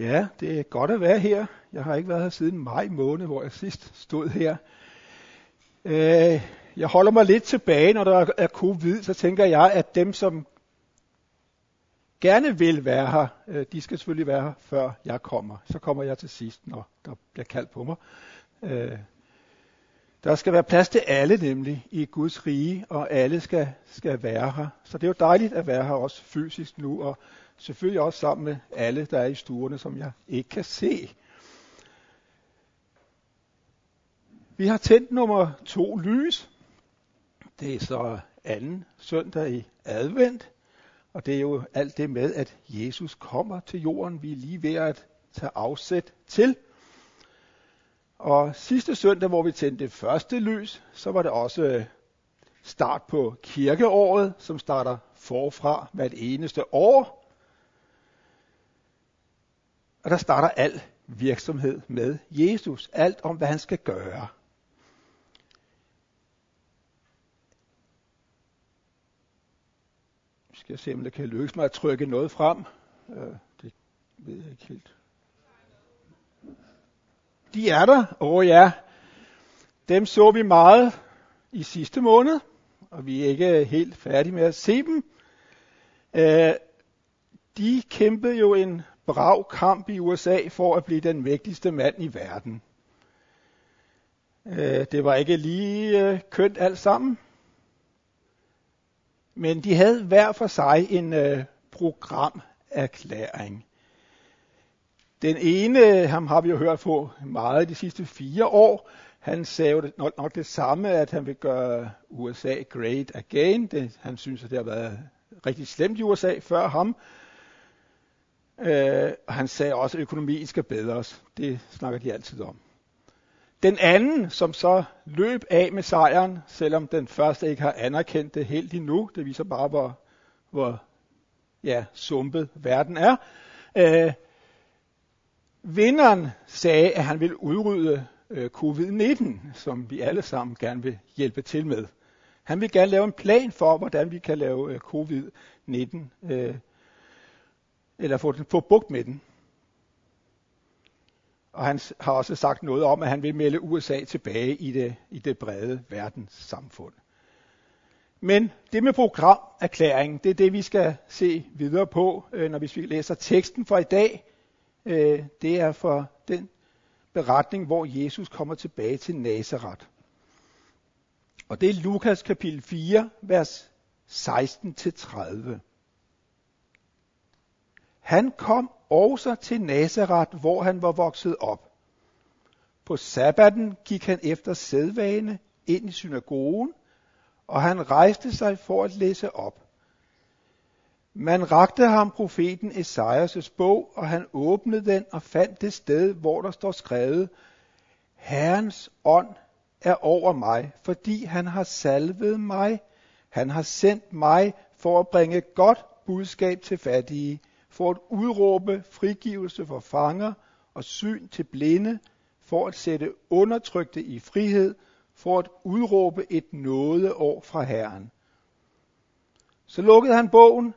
Ja, det er godt at være her. Jeg har ikke været her siden maj måned, hvor jeg sidst stod her. Øh, jeg holder mig lidt tilbage, når der er covid, så tænker jeg, at dem, som gerne vil være her, øh, de skal selvfølgelig være her, før jeg kommer. Så kommer jeg til sidst, når der bliver kaldt på mig. Øh, der skal være plads til alle nemlig i Guds rige, og alle skal, skal være her. Så det er jo dejligt at være her også fysisk nu, og selvfølgelig også sammen med alle, der er i stuerne, som jeg ikke kan se. Vi har tændt nummer to lys. Det er så anden søndag i advent, og det er jo alt det med, at Jesus kommer til jorden, vi er lige ved at tage afsæt til. Og sidste søndag, hvor vi tændte det første lys, så var det også øh, start på kirkeåret, som starter forfra hvert eneste år. Og der starter al virksomhed med Jesus. Alt om, hvad han skal gøre. Nu skal se, om det kan lykkes mig at trykke noget frem. Øh, det ved jeg ikke helt. De er der. Åh oh, ja. Dem så vi meget i sidste måned, og vi er ikke helt færdige med at se dem. Øh, de kæmpede jo en brav kamp i USA for at blive den vigtigste mand i verden. Øh, det var ikke lige øh, kønt alt sammen. Men de havde hver for sig en øh, programerklæring. Den ene, ham har vi jo hørt på meget de sidste fire år, han sagde jo nok, nok det samme, at han vil gøre USA great again. Det, han synes, at det har været rigtig slemt i USA før ham. Øh, og han sagde også, at økonomien skal bedres. Det snakker de altid om. Den anden, som så løb af med sejren, selvom den første ikke har anerkendt det helt endnu, det viser bare, hvor, hvor ja, sumpet verden er. Øh, vinderen sagde, at han ville udrydde øh, covid-19, som vi alle sammen gerne vil hjælpe til med. Han vil gerne lave en plan for, hvordan vi kan lave øh, covid-19, øh, eller få, den, få bugt med den. Og han har også sagt noget om, at han vil melde USA tilbage i det, i det brede verdenssamfund. Men det med programerklæringen, det er det, vi skal se videre på, øh, når vi læser teksten for i dag. Øh, det er for den beretning, hvor Jesus kommer tilbage til Nazareth. Og det er Lukas kapitel 4, vers 16-30. Han kom også til Nazareth, hvor han var vokset op. På sabbaten gik han efter sædvane ind i synagogen, og han rejste sig for at læse op. Man rakte ham profeten Esajas' bog, og han åbnede den og fandt det sted, hvor der står skrevet, Herrens ånd er over mig, fordi han har salvet mig. Han har sendt mig for at bringe godt budskab til fattige, for at udråbe frigivelse for fanger og syn til blinde, for at sætte undertrykte i frihed, for at udråbe et nådeår fra Herren. Så lukkede han bogen,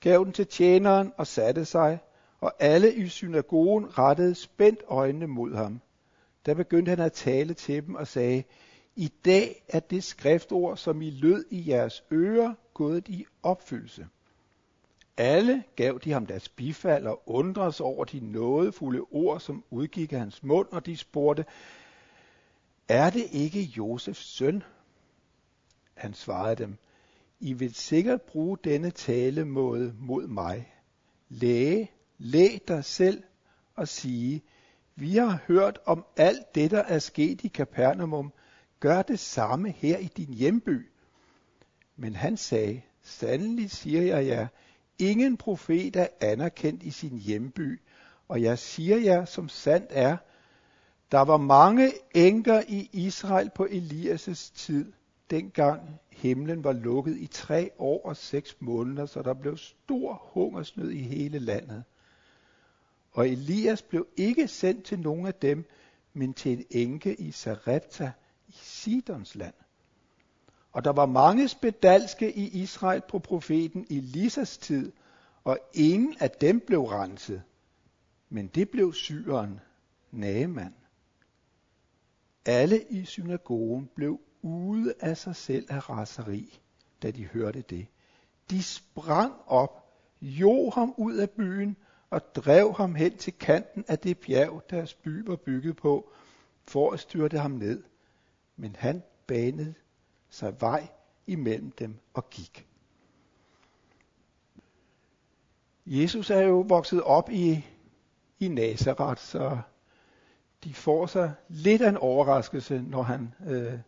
gav den til tjeneren og satte sig, og alle i synagogen rettede spændt øjnene mod ham. Da begyndte han at tale til dem og sagde, I dag er det skriftord, som I lød i jeres ører, gået i opfyldelse. Alle gav de ham deres bifald og undres over de nådefulde ord, som udgik af hans mund, og de spurgte, er det ikke Josefs søn? Han svarede dem, I vil sikkert bruge denne talemåde mod mig. Læge, læg dig selv og sige, vi har hørt om alt det, der er sket i Kapernaum. Gør det samme her i din hjemby. Men han sagde, sandelig siger jeg jer, ingen profet er anerkendt i sin hjemby, og jeg siger jer, som sandt er, der var mange enker i Israel på Elias' tid, dengang himlen var lukket i tre år og seks måneder, så der blev stor hungersnød i hele landet. Og Elias blev ikke sendt til nogen af dem, men til en enke i Sarepta i Sidons land. Og der var mange spedalske i Israel på profeten Elisas tid, og ingen af dem blev renset. Men det blev syren, Naaman. Alle i synagogen blev ude af sig selv af raseri, da de hørte det. De sprang op, jo ham ud af byen og drev ham hen til kanten af det bjerg, deres by var bygget på, for at styrte ham ned. Men han banede sig vej imellem dem og gik. Jesus er jo vokset op i, i Nazareth, så de får sig lidt af en overraskelse, når han øh,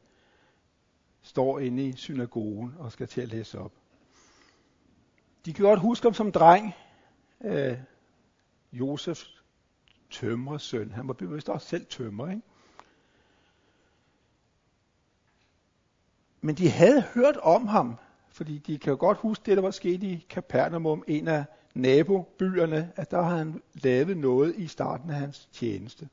står inde i synagogen og skal til at læse op. De kan godt huske ham som dreng, øh, Josef tømrer søn. Han var bevidst også selv tømrer, ikke? Men de havde hørt om ham, fordi de kan jo godt huske det, der var sket i Kapernaum, en af nabobyerne, at der havde han lavet noget i starten af hans tjeneste.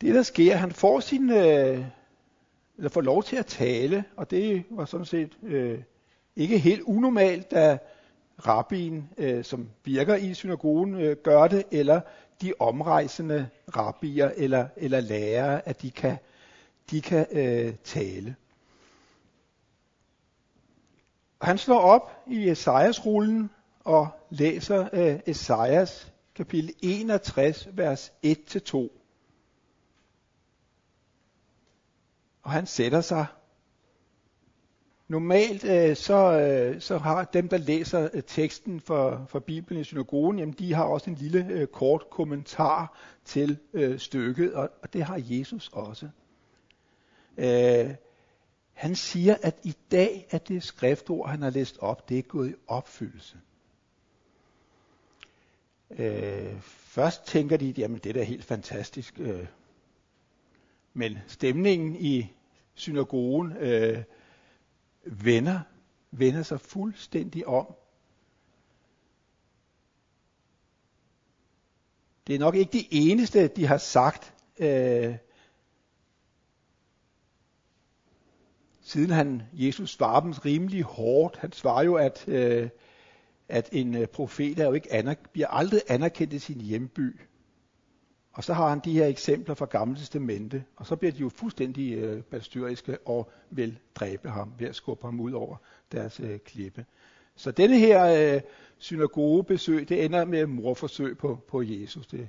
Det der sker, han får sin, øh, eller får lov til at tale, og det var sådan set øh, ikke helt unormalt, da rabbien, øh, som virker i synagogen, øh, gør det, eller de omrejsende rabbier eller, eller lærere, at de kan, de kan øh, tale. Og han slår op i Esajas-rullen og læser øh, Esajas kapitel 61, vers 1-2. Og han sætter sig Normalt øh, så, øh, så har dem, der læser øh, teksten for, for Bibelen i synagogen, jamen de har også en lille øh, kort kommentar til øh, stykket, og, og det har Jesus også. Øh, han siger, at i dag er det skriftord, han har læst op, det er gået i opfyldelse. Øh, først tænker de, jamen det er da helt fantastisk. Øh, men stemningen i synagogen øh, vender, vender sig fuldstændig om. Det er nok ikke det eneste, de har sagt, øh, siden han, Jesus svarer dem rimelig hårdt. Han svarer jo, at, øh, at en øh, profet er jo ikke anerk- bliver aldrig anerkendt i sin hjemby. Og så har han de her eksempler fra Gamle Testamente, og så bliver de jo fuldstændig øh, bastyriske og vil dræbe ham ved at skubbe ham ud over deres øh, klippe. Så denne her øh, synagogebesøg, det ender med morforsøg på, på Jesus. Det,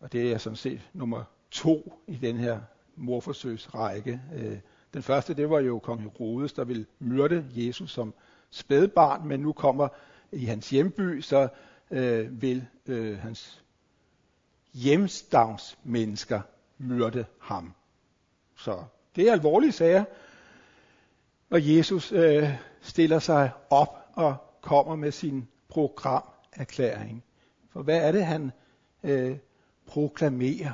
og det er sådan set nummer to i den her morforsøgsrække. Øh, den første, det var jo kong Herodes, der ville myrde Jesus som spædbarn, men nu kommer i hans hjemby, så øh, vil øh, hans hjemstavnsmennesker myrde ham. Så det er alvorlige sager, når Jesus øh, stiller sig op og kommer med sin programerklæring. For hvad er det, han øh, proklamerer,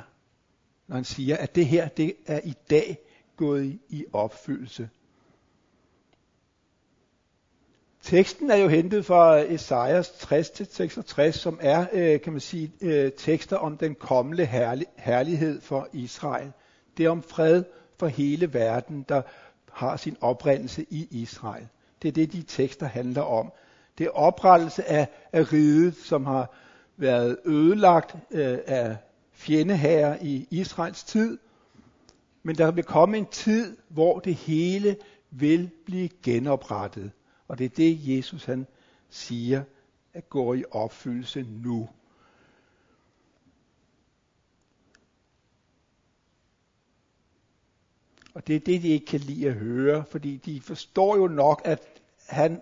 når han siger, at det her det er i dag gået i, opfyldelse? Teksten er jo hentet fra Esajas 60-66, som er, øh, kan man sige, øh, tekster om den kommende herlighed for Israel. Det er om fred for hele verden, der har sin oprindelse i Israel. Det er det, de tekster handler om. Det er oprettelse af, af riget, som har været ødelagt øh, af fjendeherrer i Israels tid. Men der vil komme en tid, hvor det hele vil blive genoprettet. Og det er det, Jesus han siger, at går i opfyldelse nu. Og det er det, de ikke kan lide at høre, fordi de forstår jo nok, at han,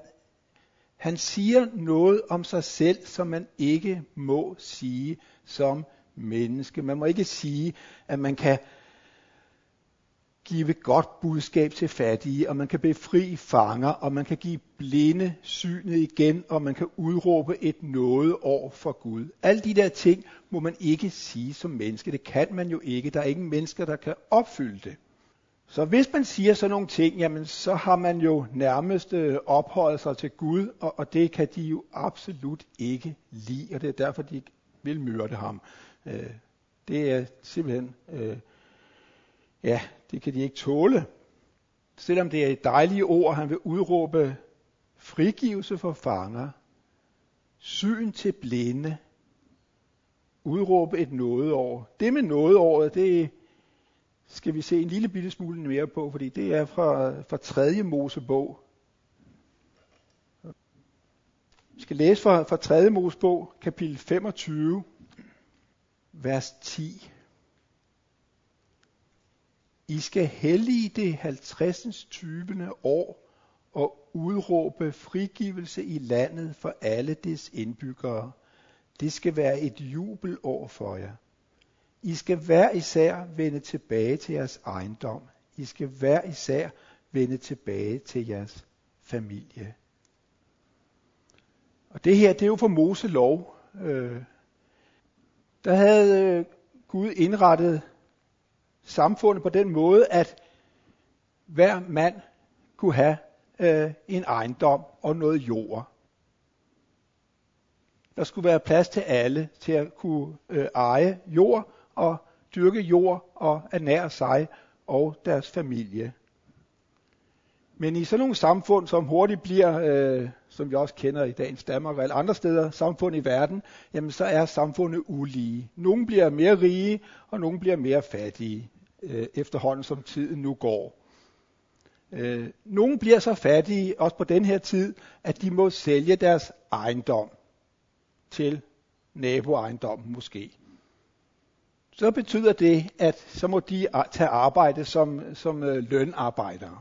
han siger noget om sig selv, som man ikke må sige som menneske. Man må ikke sige, at man kan give godt budskab til fattige, og man kan befri fanger, og man kan give blinde synet igen, og man kan udråbe et noget over for Gud. Alle de der ting må man ikke sige som menneske. Det kan man jo ikke. Der er ingen mennesker, der kan opfylde det. Så hvis man siger sådan nogle ting, jamen så har man jo nærmest øh, ophøjet sig til Gud, og, og det kan de jo absolut ikke lide, og det er derfor, de vil myrde ham. Øh, det er simpelthen øh, ja, det kan de ikke tåle. Selvom det er et dejligt ord, han vil udråbe frigivelse for fanger, syn til blinde, udråbe et nådeår. Det med nådeåret, det skal vi se en lille bitte smule mere på, fordi det er fra, fra 3. Mosebog. Vi skal læse fra, fra 3. Mosebog, kapitel 25, vers 10. I skal hellige det 50. 20. år og udråbe frigivelse i landet for alle dets indbyggere. Det skal være et jubelår for jer. I skal hver især vende tilbage til jeres ejendom. I skal hver især vende tilbage til jeres familie. Og det her, det er jo for Mose lov. Øh, der havde øh, Gud indrettet samfundet på den måde, at hver mand kunne have øh, en ejendom og noget jord. Der skulle være plads til alle til at kunne øh, eje jord og dyrke jord og ernære sig og deres familie. Men i sådan nogle samfund, som hurtigt bliver, øh, som vi også kender i dagens Danmark og alle andre steder, samfund i verden, jamen så er samfundet ulige. Nogle bliver mere rige, og nogle bliver mere fattige, øh, efterhånden som tiden nu går. Øh, nogle bliver så fattige, også på den her tid, at de må sælge deres ejendom til naboejendommen måske. Så betyder det, at så må de tage arbejde som, som øh, lønarbejdere.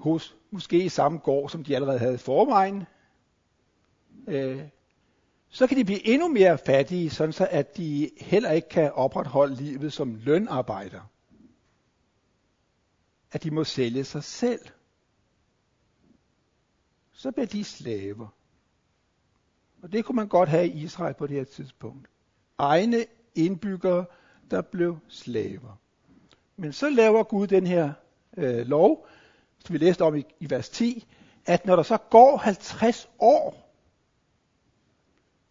Hos måske i samme gård, som de allerede havde i forvejen. Øh, så kan de blive endnu mere fattige, sådan så at de heller ikke kan opretholde livet som lønarbejder at de må sælge sig selv. Så bliver de slaver. Og det kunne man godt have i Israel på det her tidspunkt. Egne indbyggere, der blev slaver. Men så laver Gud den her øh, lov, som vi læste om i, i vers 10, at når der så går 50 år,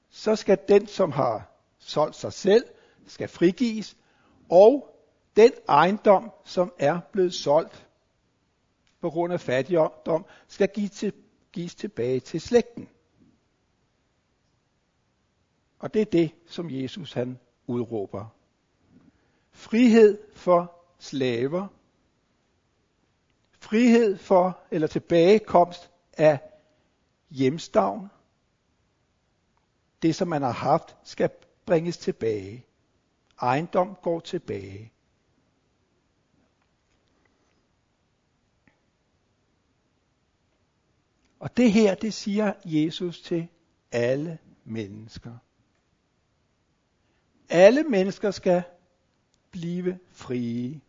så skal den, som har solgt sig selv, skal frigives, og den ejendom, som er blevet solgt på grund af fattigdom, skal give til, gives tilbage til slægten. Og det er det, som Jesus han udråber. Frihed for slaver. Frihed for eller tilbagekomst af hjemstavn. Det, som man har haft, skal bringes tilbage. Ejendom går tilbage. Og det her, det siger Jesus til alle mennesker. Alle mennesker skal blive frie.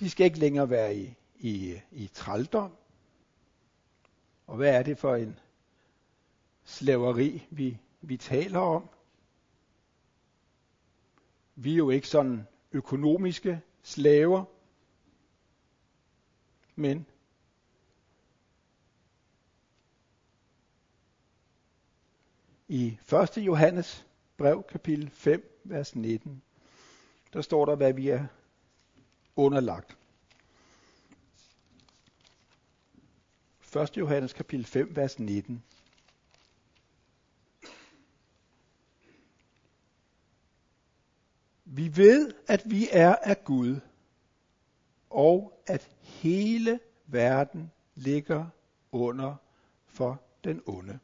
De skal ikke længere være i, i, i trældom. Og hvad er det for en slaveri, vi, vi taler om? Vi er jo ikke sådan økonomiske slaver, men i 1. Johannes brev, kapitel 5, vers 19. Der står der, hvad vi er underlagt. 1. Johannes kapitel 5, vers 19. Vi ved, at vi er af Gud, og at hele verden ligger under for den onde.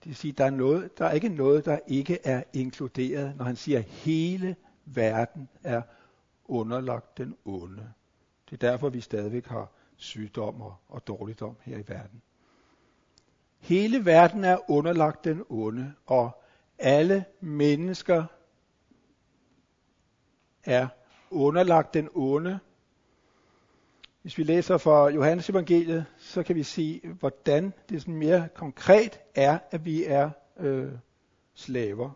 Det vil sige, der er, noget, der er ikke noget, der ikke er inkluderet, når han siger, at hele verden er underlagt den onde. Det er derfor, vi stadigvæk har sygdom og, og dårligdom her i verden. Hele verden er underlagt den onde, og alle mennesker er underlagt den onde, hvis vi læser fra Johannes evangeliet, så kan vi se, hvordan det sådan mere konkret er, at vi er øh, slaver.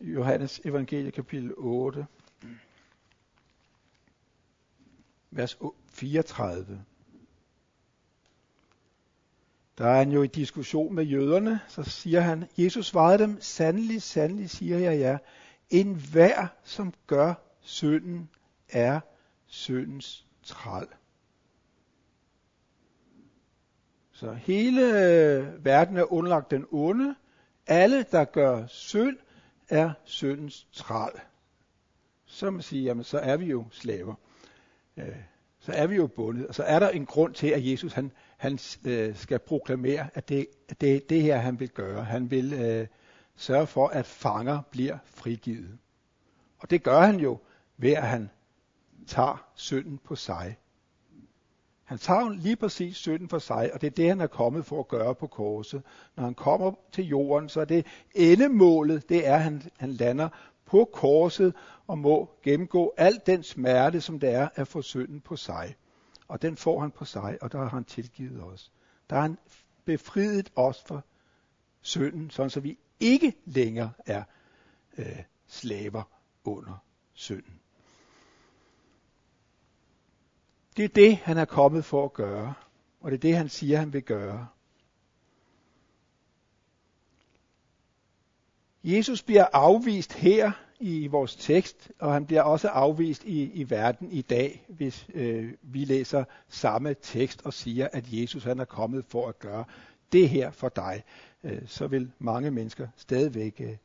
Johannes evangeliet kapitel 8, vers 34. Der er han jo i diskussion med jøderne, så siger han, Jesus svarede dem, sandelig, sandelig siger jeg ja, en hver, som gør synden, er syndens træl. Så hele øh, verden er underlagt den onde. Alle, der gør synd, er syndens træl. Så man siger, jamen så er vi jo slaver. Øh, så er vi jo bundet. Og så er der en grund til, at Jesus han, han øh, skal proklamere, at det, det det her, han vil gøre. Han vil øh, sørge for, at fanger bliver frigivet. Og det gør han jo ved, at han tager synden på sig. Han tager lige præcis synden for sig, og det er det, han er kommet for at gøre på korset. Når han kommer til jorden, så er det endemålet, det er, at han, han lander på korset og må gennemgå al den smerte, som det er at få synden på sig. Og den får han på sig, og der har han tilgivet os. Der har han befriet os fra synden, sådan så vi ikke længere er øh, slaver under synden. Det er det, han er kommet for at gøre, og det er det, han siger, han vil gøre. Jesus bliver afvist her i vores tekst, og han bliver også afvist i, i verden i dag, hvis øh, vi læser samme tekst og siger, at Jesus han er kommet for at gøre det her for dig. Øh, så vil mange mennesker stadigvæk øh,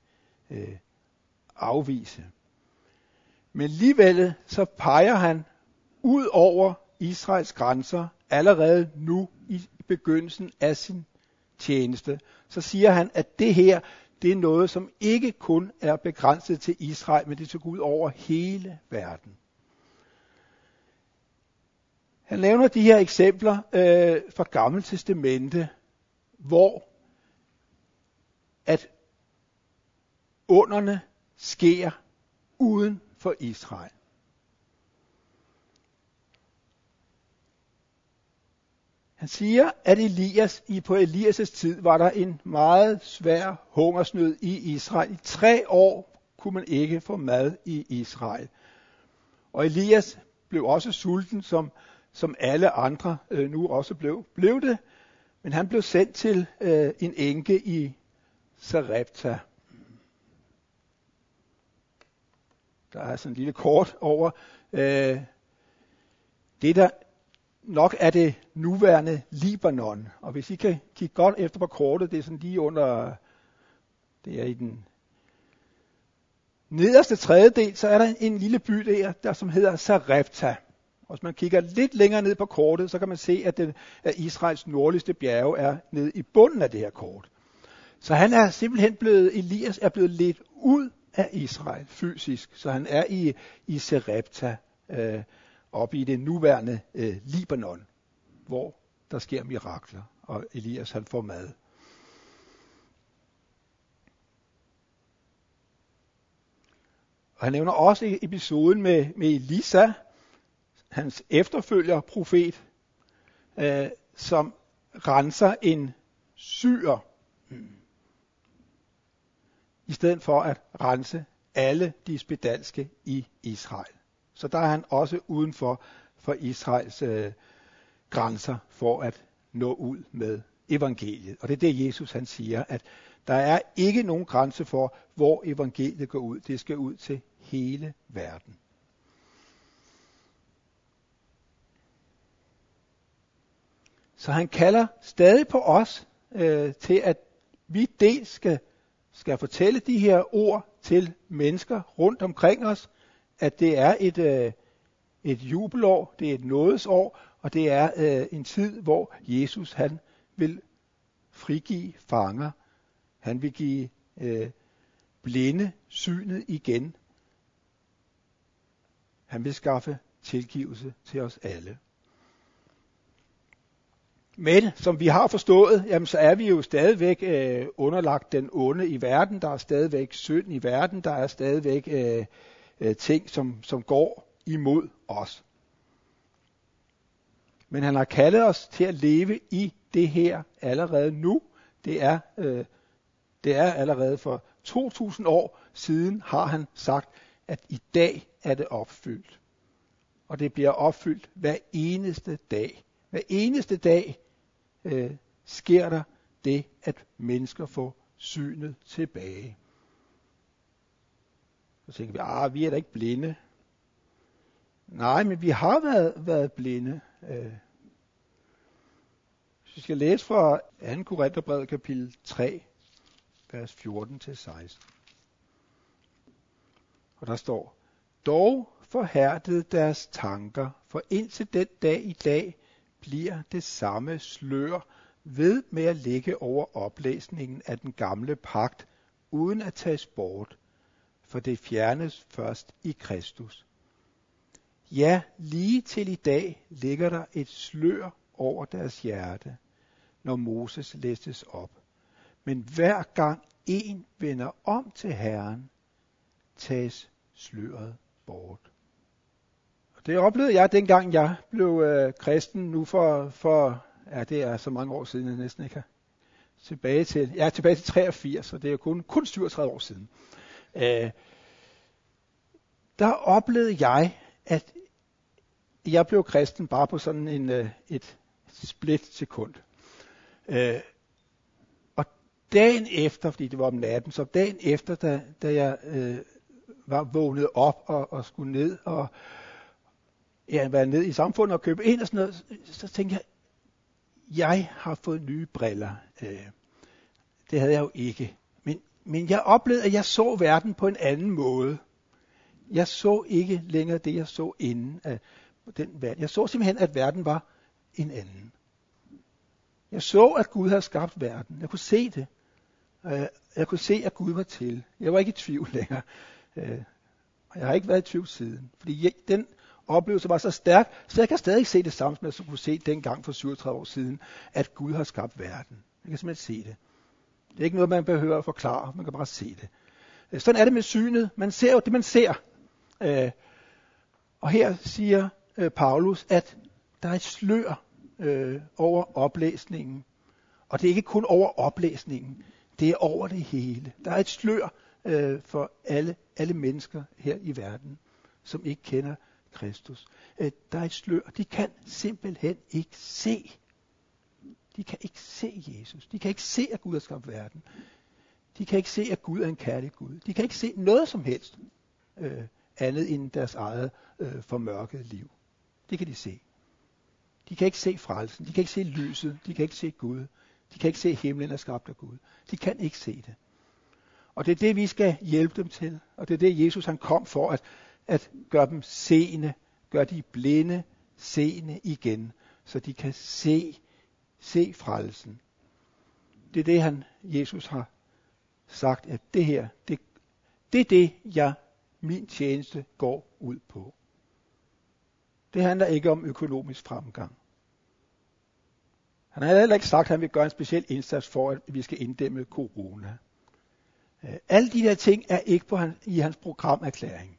øh afvise. Men alligevel så peger han ud over Israels grænser allerede nu i begyndelsen af sin tjeneste. Så siger han, at det her, det er noget, som ikke kun er begrænset til Israel, men det skal gå ud over hele verden. Han nævner de her eksempler øh, fra Gamle Testamente, hvor at underne sker uden for Israel. Han siger, at Elias, i på Elias' tid var der en meget svær hungersnød i Israel. I tre år kunne man ikke få mad i Israel. Og Elias blev også sulten, som, som alle andre øh, nu også blev, blev det. Men han blev sendt til øh, en enke i Sarepta. Der er sådan en lille kort over øh, det, der nok er det nuværende Libanon. Og hvis I kan kigge godt efter på kortet, det er sådan lige under, det er i den nederste tredjedel, så er der en, en lille by der, der som hedder Sarepta. Og hvis man kigger lidt længere ned på kortet, så kan man se, at, det, at Israels nordligste bjerge er nede i bunden af det her kort. Så han er simpelthen blevet, Elias er blevet ledt ud af Israel fysisk, så han er i, i Sarepta. Øh, op i det nuværende øh, Libanon, hvor der sker mirakler, og Elias han får mad. Og han nævner også episoden med, med Elisa, hans efterfølger, profet, øh, som renser en syr, i stedet for at rense alle de spedalske i Israel. Så der er han også uden for, for Israels øh, grænser for at nå ud med evangeliet. Og det er det, Jesus han siger, at der er ikke nogen grænse for, hvor evangeliet går ud. Det skal ud til hele verden. Så han kalder stadig på os øh, til, at vi dels skal, skal fortælle de her ord til mennesker rundt omkring os, at det er et, øh, et jubelår, det er et nådesår, og det er øh, en tid, hvor Jesus han vil frigive fanger. Han vil give øh, blinde synet igen. Han vil skaffe tilgivelse til os alle. Men som vi har forstået, jamen, så er vi jo stadigvæk øh, underlagt den onde i verden. Der er stadigvæk synd i verden. Der er stadigvæk øh, øh, ting, som, som går imod os. Men han har kaldet os til at leve i det her allerede nu. Det er, øh, det er allerede for 2000 år siden har han sagt, at i dag er det opfyldt. Og det bliver opfyldt hver eneste dag. Hver eneste dag øh, sker der det, at mennesker får synet tilbage. Så tænker vi, ah, vi er da ikke blinde. Nej, men vi har været, været blinde. Øh, Vi skal læse fra 2. Korintherbrevet kapitel 3, vers 14-16. Og der står, Dog forhærdede deres tanker, for indtil den dag i dag bliver det samme slør ved med at ligge over oplæsningen af den gamle pagt, uden at tage bort, for det fjernes først i Kristus. Ja, lige til i dag ligger der et slør over deres hjerte, når Moses læstes op. Men hver gang en vender om til Herren, tages sløret bort. Og det oplevede jeg, dengang jeg blev øh, kristen, nu for, for, ja, det er så mange år siden, jeg næsten ikke har tilbage til, ja, tilbage til 83, og det er kun, kun 37 år siden. Øh, der oplevede jeg, at jeg blev kristen bare på sådan en, øh, et split sekund. Øh, og dagen efter, fordi det var om natten, så dagen efter, da, da jeg øh, var vågnet op og, og skulle ned og ja, være ned i samfundet og købe ind og sådan noget, så tænkte jeg, jeg har fået nye briller. Øh, det havde jeg jo ikke. Men, jeg oplevede, at jeg så verden på en anden måde. Jeg så ikke længere det, jeg så inden af den verden. Jeg så simpelthen, at verden var en anden. Jeg så, at Gud havde skabt verden. Jeg kunne se det. Øh, jeg kunne se, at Gud var til. Jeg var ikke i tvivl længere. Øh, og jeg har ikke været i tvivl siden. Fordi jeg, den oplevelse var så stærk, så jeg kan stadig se det samme, som jeg kunne se dengang for 37 år siden, at Gud har skabt verden. Jeg kan simpelthen se det. Det er ikke noget, man behøver at forklare. Man kan bare se det. Øh, sådan er det med synet. Man ser jo det, man ser. Øh, og her siger øh, Paulus, at der er et slør over oplæsningen. Og det er ikke kun over oplæsningen. Det er over det hele. Der er et slør for alle, alle mennesker her i verden, som ikke kender Kristus. Der er et slør. De kan simpelthen ikke se. De kan ikke se Jesus. De kan ikke se, at Gud har skabt verden. De kan ikke se, at Gud er en kærlig Gud. De kan ikke se noget som helst øh, andet end deres eget øh, formørkede liv. Det kan de se. De kan ikke se frelsen. De kan ikke se lyset. De kan ikke se Gud. De kan ikke se, at himlen er skabt af Gud. De kan ikke se det. Og det er det, vi skal hjælpe dem til. Og det er det, Jesus han kom for, at, at gøre dem seende, gøre de blinde seende igen, så de kan se, se frelsen. Det er det, han, Jesus har sagt, at det her, det, det er det, jeg, min tjeneste går ud på. Det handler ikke om økonomisk fremgang. Han har heller ikke sagt, at han vil gøre en speciel indsats for, at vi skal inddæmme corona. Øh, alle de der ting er ikke på han, i hans programerklæring.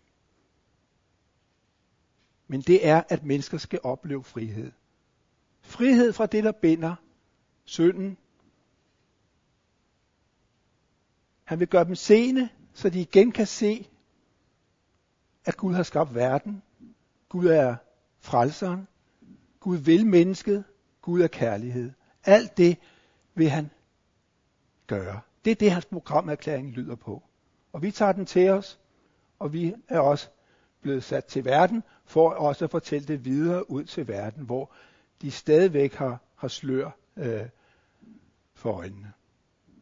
Men det er, at mennesker skal opleve frihed. Frihed fra det, der binder synden. Han vil gøre dem seende, så de igen kan se, at Gud har skabt verden. Gud er frelseren. Gud vil mennesket. Gud er kærlighed. Alt det vil han gøre. Det er det, hans programerklæring lyder på. Og vi tager den til os, og vi er også blevet sat til verden, for også at fortælle det videre ud til verden, hvor de stadigvæk har, har slør øh, for øjnene.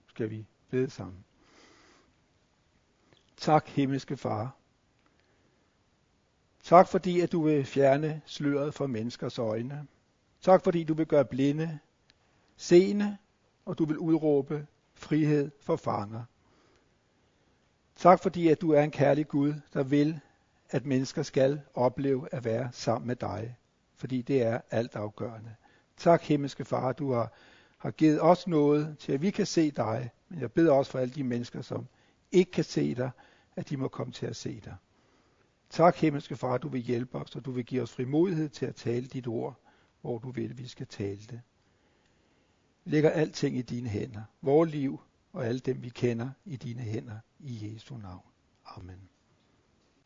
Skal vi bede sammen. Tak, himmelske far. Tak fordi, at du vil fjerne sløret fra menneskers øjne. Tak fordi, du vil gøre blinde seende, og du vil udråbe frihed for fanger. Tak fordi, at du er en kærlig Gud, der vil, at mennesker skal opleve at være sammen med dig, fordi det er alt afgørende. Tak, himmelske far, du har, har givet os noget til, at vi kan se dig, men jeg beder også for alle de mennesker, som ikke kan se dig, at de må komme til at se dig. Tak, himmelske far, du vil hjælpe os, og du vil give os frimodighed til at tale dit ord, hvor du vil, at vi skal tale det lægger alting i dine hænder. Vores liv og alle dem, vi kender i dine hænder. I Jesu navn. Amen.